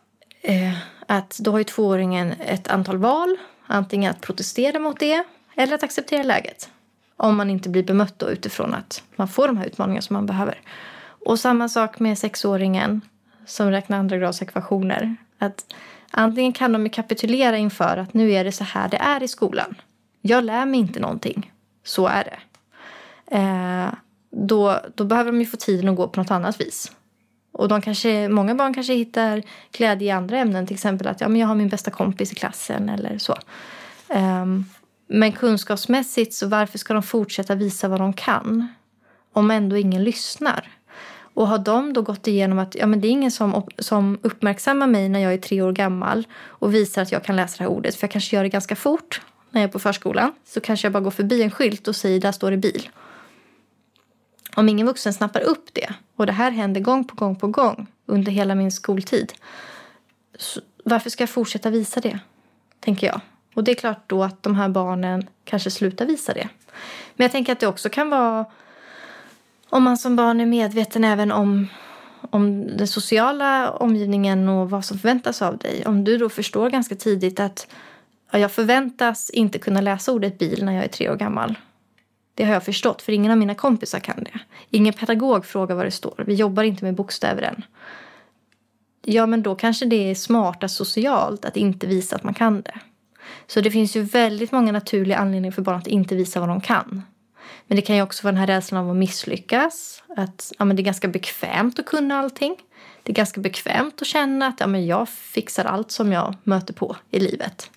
Speaker 3: eh, att då har ju tvååringen ett antal val. Antingen att protestera mot det eller att acceptera läget. Om man inte blir bemött då utifrån att man får de här utmaningarna som man behöver. Och samma sak med sexåringen som räknar andra grads ekvationer. Att antingen kan de kapitulera inför att nu är det så här det är i skolan. Jag lär mig inte någonting. Så är det. Eh, då, då behöver de ju få tiden att gå på något annat vis. Och de kanske, många barn kanske hittar glädje i andra ämnen. Till exempel att ja, men jag har min bästa kompis i klassen eller så. Um, men kunskapsmässigt, så varför ska de fortsätta visa vad de kan? Om ändå ingen lyssnar. Och har de då gått igenom att ja, men det är ingen som, som uppmärksammar mig när jag är tre år gammal och visar att jag kan läsa det här ordet. För jag kanske gör det ganska fort när jag är på förskolan. Så kanske jag bara går förbi en skylt och säger där står det bil. Om ingen vuxen snappar upp det, och det här händer gång på gång på gång under hela min skoltid. Så varför ska jag fortsätta visa det? Tänker jag. Och det är klart då att de här barnen kanske slutar visa det. Men jag tänker att det också kan vara om man som barn är medveten även om, om den sociala omgivningen och vad som förväntas av dig. Om du då förstår ganska tidigt att ja, jag förväntas inte kunna läsa ordet bil när jag är tre år gammal. Det har jag förstått, för ingen av mina kompisar kan det. Ingen pedagog frågar vad det står. Vi jobbar inte med bokstäver än. Ja, men då kanske det är smartast socialt att inte visa att man kan det. Så det finns ju väldigt många naturliga anledningar för barn att inte visa vad de kan. Men det kan ju också vara den här rädslan av att misslyckas. Att ja, men det är ganska bekvämt att kunna allting. Det är ganska bekvämt att känna att ja, men jag fixar allt som jag möter på i livet.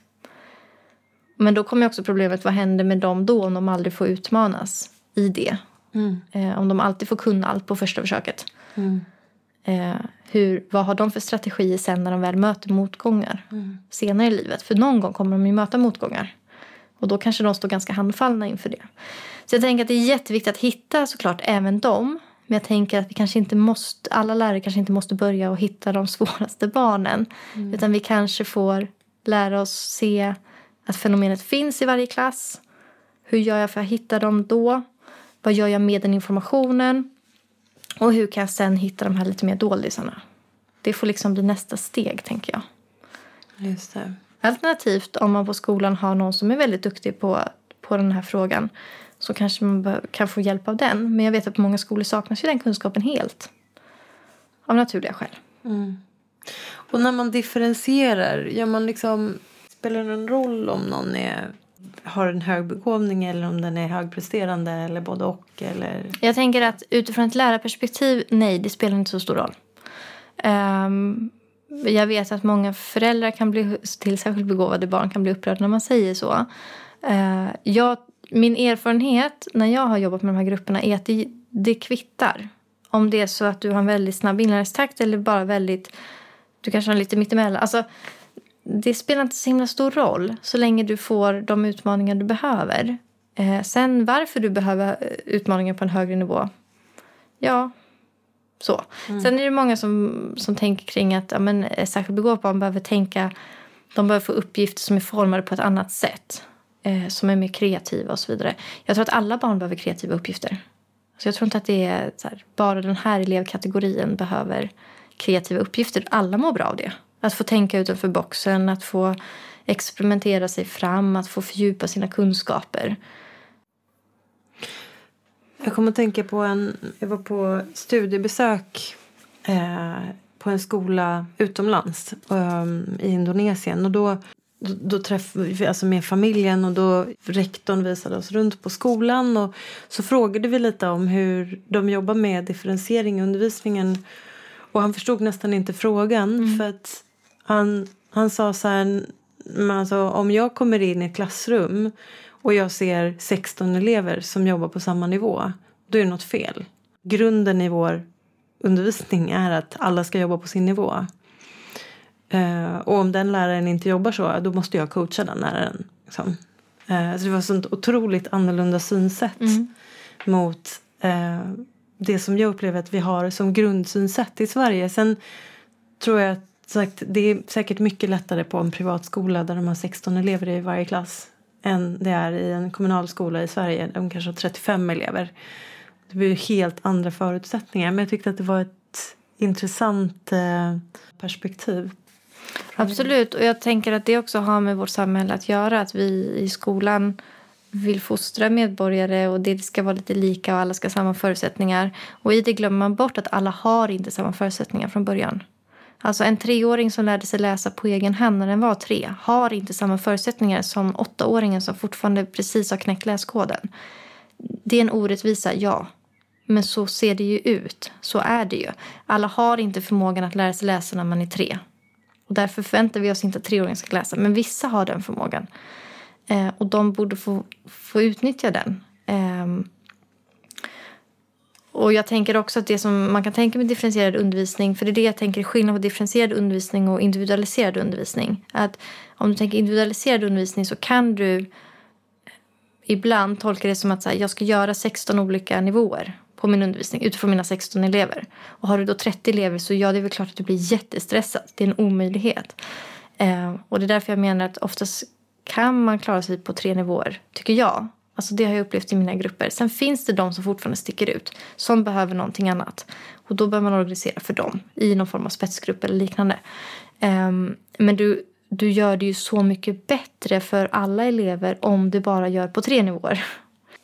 Speaker 3: Men då kommer också problemet, vad händer med dem då om de aldrig får utmanas i det? Mm. Eh, om de alltid får kunna allt på första försöket. Mm. Eh, hur, vad har de för strategier sen när de väl möter motgångar mm. senare i livet? För någon gång kommer de ju möta motgångar. Och då kanske de står ganska handfallna inför det. Så jag tänker att det är jätteviktigt att hitta såklart även dem. Men jag tänker att vi kanske inte måste, alla lärare kanske inte måste börja och hitta de svåraste barnen. Mm. Utan vi kanske får lära oss se att fenomenet finns i varje klass. Hur gör jag för att hitta dem då? Vad gör jag med den informationen? Och hur kan jag sen hitta de här lite mer doldisarna? Det får liksom bli nästa steg, tänker jag.
Speaker 2: Just det.
Speaker 3: Alternativt, om man på skolan har någon som är väldigt duktig på, på den här frågan så kanske man kan få hjälp av den. Men jag vet att på många skolor saknas ju den kunskapen helt. Av naturliga skäl.
Speaker 2: Mm. Och när man differentierar, gör man liksom, spelar det någon roll om någon är har en hög begåvning eller om den är högpresterande eller både och? Eller?
Speaker 3: Jag tänker att utifrån ett lärarperspektiv, nej, det spelar inte så stor roll. Um, jag vet att många föräldrar kan bli, till särskilt begåvade barn kan bli upprörda när man säger så. Uh, jag, min erfarenhet när jag har jobbat med de här grupperna är att det, det kvittar. Om det är så att du har en väldigt snabb inlärningstakt eller bara väldigt, du kanske har lite mittemellan. Alltså, det spelar inte så himla stor roll så länge du får de utmaningar du behöver. Eh, sen varför du behöver eh, utmaningar på en högre nivå, ja, så. Mm. Sen är det många som, som tänker kring att ja, men, eh, särskilt begåvade barn behöver tänka, de behöver få uppgifter som är formade på ett annat sätt. Eh, som är mer kreativa och så vidare. Jag tror att alla barn behöver kreativa uppgifter. Så jag tror inte att det är här, bara den här elevkategorin behöver kreativa uppgifter. Alla mår bra av det. Att få tänka utanför boxen, att få experimentera sig fram, att få fördjupa sina kunskaper.
Speaker 2: Jag kommer att tänka på en... Jag var på studiebesök eh, på en skola utomlands eh, i Indonesien. Och då, då, då träffade vi alltså med familjen och då rektorn visade oss runt på skolan. Och så frågade vi lite om hur de jobbar med differentiering i undervisningen. Och han förstod nästan inte frågan. Mm. för att han, han sa så här, alltså, om jag kommer in i ett klassrum och jag ser 16 elever som jobbar på samma nivå, då är det något fel. Grunden i vår undervisning är att alla ska jobba på sin nivå. Uh, och om den läraren inte jobbar så, då måste jag coacha den läraren. Liksom. Uh, så det var ett sånt otroligt annorlunda synsätt mm. mot uh, det som jag upplever att vi har som grundsynsätt i Sverige. Sen tror jag att sagt, det är säkert mycket lättare på en privatskola där de har 16 elever i varje klass än det är i en kommunal skola i Sverige där de kanske har 35 elever. Det blir helt andra förutsättningar men jag tyckte att det var ett intressant eh, perspektiv.
Speaker 3: Absolut, och jag tänker att det också har med vårt samhälle att göra. Att vi i skolan vill fostra medborgare och det ska vara lite lika och alla ska ha samma förutsättningar. Och i det glömmer man bort att alla har inte samma förutsättningar från början. Alltså en treåring som lärde sig läsa på egen hand när den var tre har inte samma förutsättningar som åttaåringen som fortfarande precis har knäckt läskoden. Det är en orättvisa, ja. Men så ser det ju ut. Så är det ju. Alla har inte förmågan att lära sig läsa när man är tre. Och därför förväntar vi oss inte att treåringen ska läsa. Men vissa har den förmågan. Eh, och de borde få, få utnyttja den. Eh, och jag tänker också att det som man kan tänka med differentierad undervisning, för det är det jag tänker är skillnad på differentierad undervisning och individualiserad undervisning. Att om du tänker individualiserad undervisning så kan du ibland tolka det som att här, jag ska göra 16 olika nivåer på min undervisning utifrån mina 16 elever. Och har du då 30 elever så ja, det är väl klart att du blir jättestressad. Det är en omöjlighet. Eh, och det är därför jag menar att oftast kan man klara sig på tre nivåer, tycker jag. Alltså det har jag upplevt i mina grupper. Sen finns det de som fortfarande sticker ut. Som behöver någonting annat. Och då behöver man organisera för dem. I någon form av spetsgrupp eller liknande. Um, men du, du gör det ju så mycket bättre för alla elever om du bara gör på tre nivåer.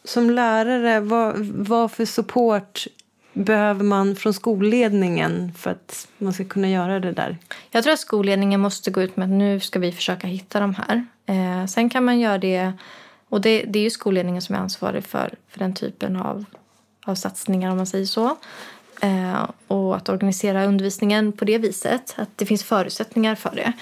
Speaker 2: Som lärare, vad, vad för support behöver man från skolledningen för att man ska kunna göra det där?
Speaker 3: Jag tror att skolledningen måste gå ut med att nu ska vi försöka hitta de här. Eh, sen kan man göra det, och det, det är ju skolledningen som är ansvarig för, för den typen av, av satsningar om man säger så. Eh, och att organisera undervisningen på det viset, att det finns förutsättningar för det.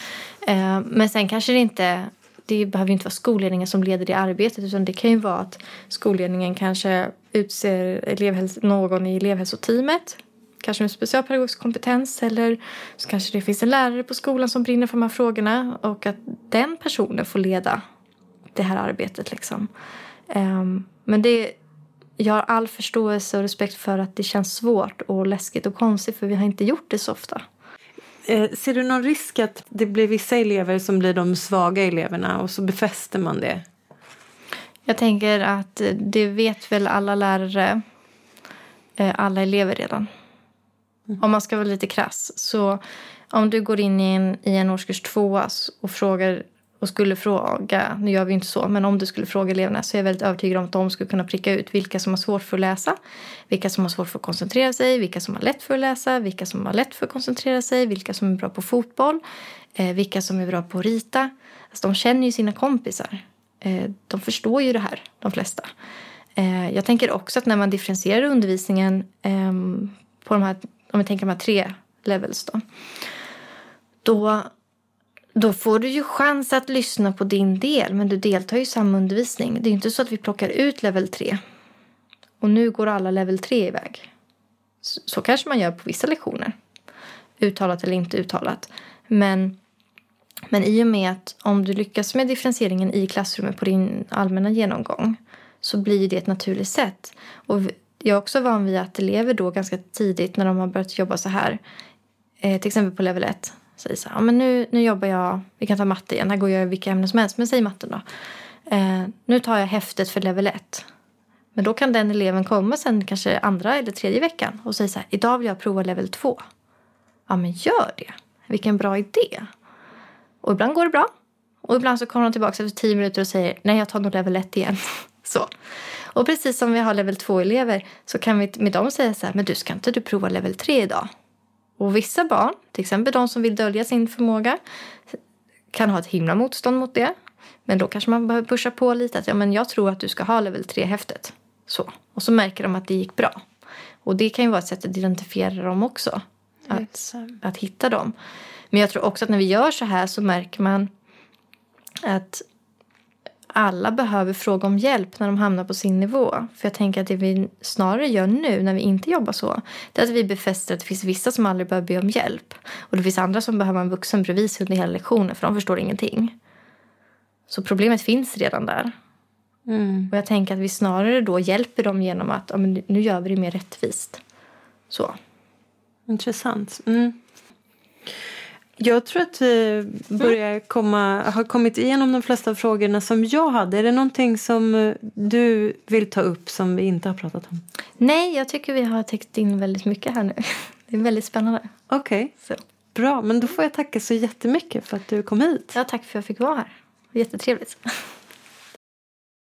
Speaker 3: Eh, men sen kanske det inte det behöver inte vara skolledningen som leder det arbetet utan det kan ju vara att skolledningen kanske utser elevhäls- någon i elevhälsoteamet kanske med specialpedagogisk kompetens eller så kanske det finns en lärare på skolan som brinner för de här frågorna och att den personen får leda det här arbetet. Liksom. Um, men det, jag har all förståelse och respekt för att det känns svårt och läskigt och konstigt för vi har inte gjort det så ofta.
Speaker 2: Eh, ser du någon risk att det blir vissa elever som blir de svaga eleverna och så befäster man det?
Speaker 3: Jag tänker att det vet väl alla lärare, eh, alla elever redan. Mm. Om man ska vara lite krass. Så om du går in i en, i en årskurs två och frågar och skulle fråga, nu gör vi inte så, men om du skulle fråga eleverna så är jag väldigt övertygad om att de skulle kunna pricka ut vilka som har svårt för att läsa, vilka som har svårt för att koncentrera sig, vilka som har lätt för att läsa, vilka som har lätt för att koncentrera sig, vilka som är bra på fotboll, eh, vilka som är bra på att rita. Alltså, de känner ju sina kompisar. Eh, de förstår ju det här, de flesta. Eh, jag tänker också att när man differentierar undervisningen eh, på de här, om vi tänker de här tre levels då, då då får du ju chans att lyssna på din del, men du deltar ju i samma undervisning. Det är inte så att vi plockar ut level 3 och nu går alla level 3 iväg. Så, så kanske man gör på vissa lektioner, uttalat eller inte uttalat. Men, men i och med att om du lyckas med differentieringen i klassrummet på din allmänna genomgång så blir det ett naturligt sätt. Och jag är också van vid att elever då ganska tidigt när de har börjat jobba så här, eh, till exempel på level 1, säger så här, ja, men nu, nu jobbar jag, vi kan ta matte igen, här går jag vilka ämnen som helst, men säg matten då. Eh, nu tar jag häftet för level 1. Men då kan den eleven komma sen kanske andra eller tredje veckan och säga så här, idag vill jag prova level 2. Ja men gör det, vilken bra idé. Och ibland går det bra. Och ibland så kommer de tillbaka efter tio minuter och säger, nej jag tar nog level 1 igen. så. Och precis som vi har level 2-elever så kan vi med dem säga så här, men du ska inte du prova level 3 idag? Och vissa barn, till exempel de som vill dölja sin förmåga, kan ha ett himla motstånd mot det. Men då kanske man behöver pusha på lite att ja, men jag tror att du ska ha level 3-häftet. Så. Och så märker de att det gick bra. Och det kan ju vara ett sätt att identifiera dem också. Att, att hitta dem. Men jag tror också att när vi gör så här så märker man att alla behöver fråga om hjälp när de hamnar på sin nivå. För jag tänker att det vi snarare gör nu när vi inte jobbar så, det är att vi befäster att det finns vissa som aldrig behöver be om hjälp. Och det finns andra som behöver en vuxen bredvid sig under hela lektionen för de förstår ingenting. Så problemet finns redan där. Mm. Och jag tänker att vi snarare då hjälper dem genom att ja, men nu gör vi det mer rättvist. Så.
Speaker 2: Intressant. Mm. Jag tror att vi börjar komma, har kommit igenom de flesta frågorna som jag hade. Är det någonting som eh, du vill ta upp som vi inte har pratat om?
Speaker 3: Nej, jag tycker vi har täckt in väldigt mycket här nu. Det är väldigt spännande.
Speaker 2: Okej, okay. bra. Men då får jag tacka så jättemycket för att du kom hit.
Speaker 3: Ja, tack för att jag fick vara här. Jättetrevligt.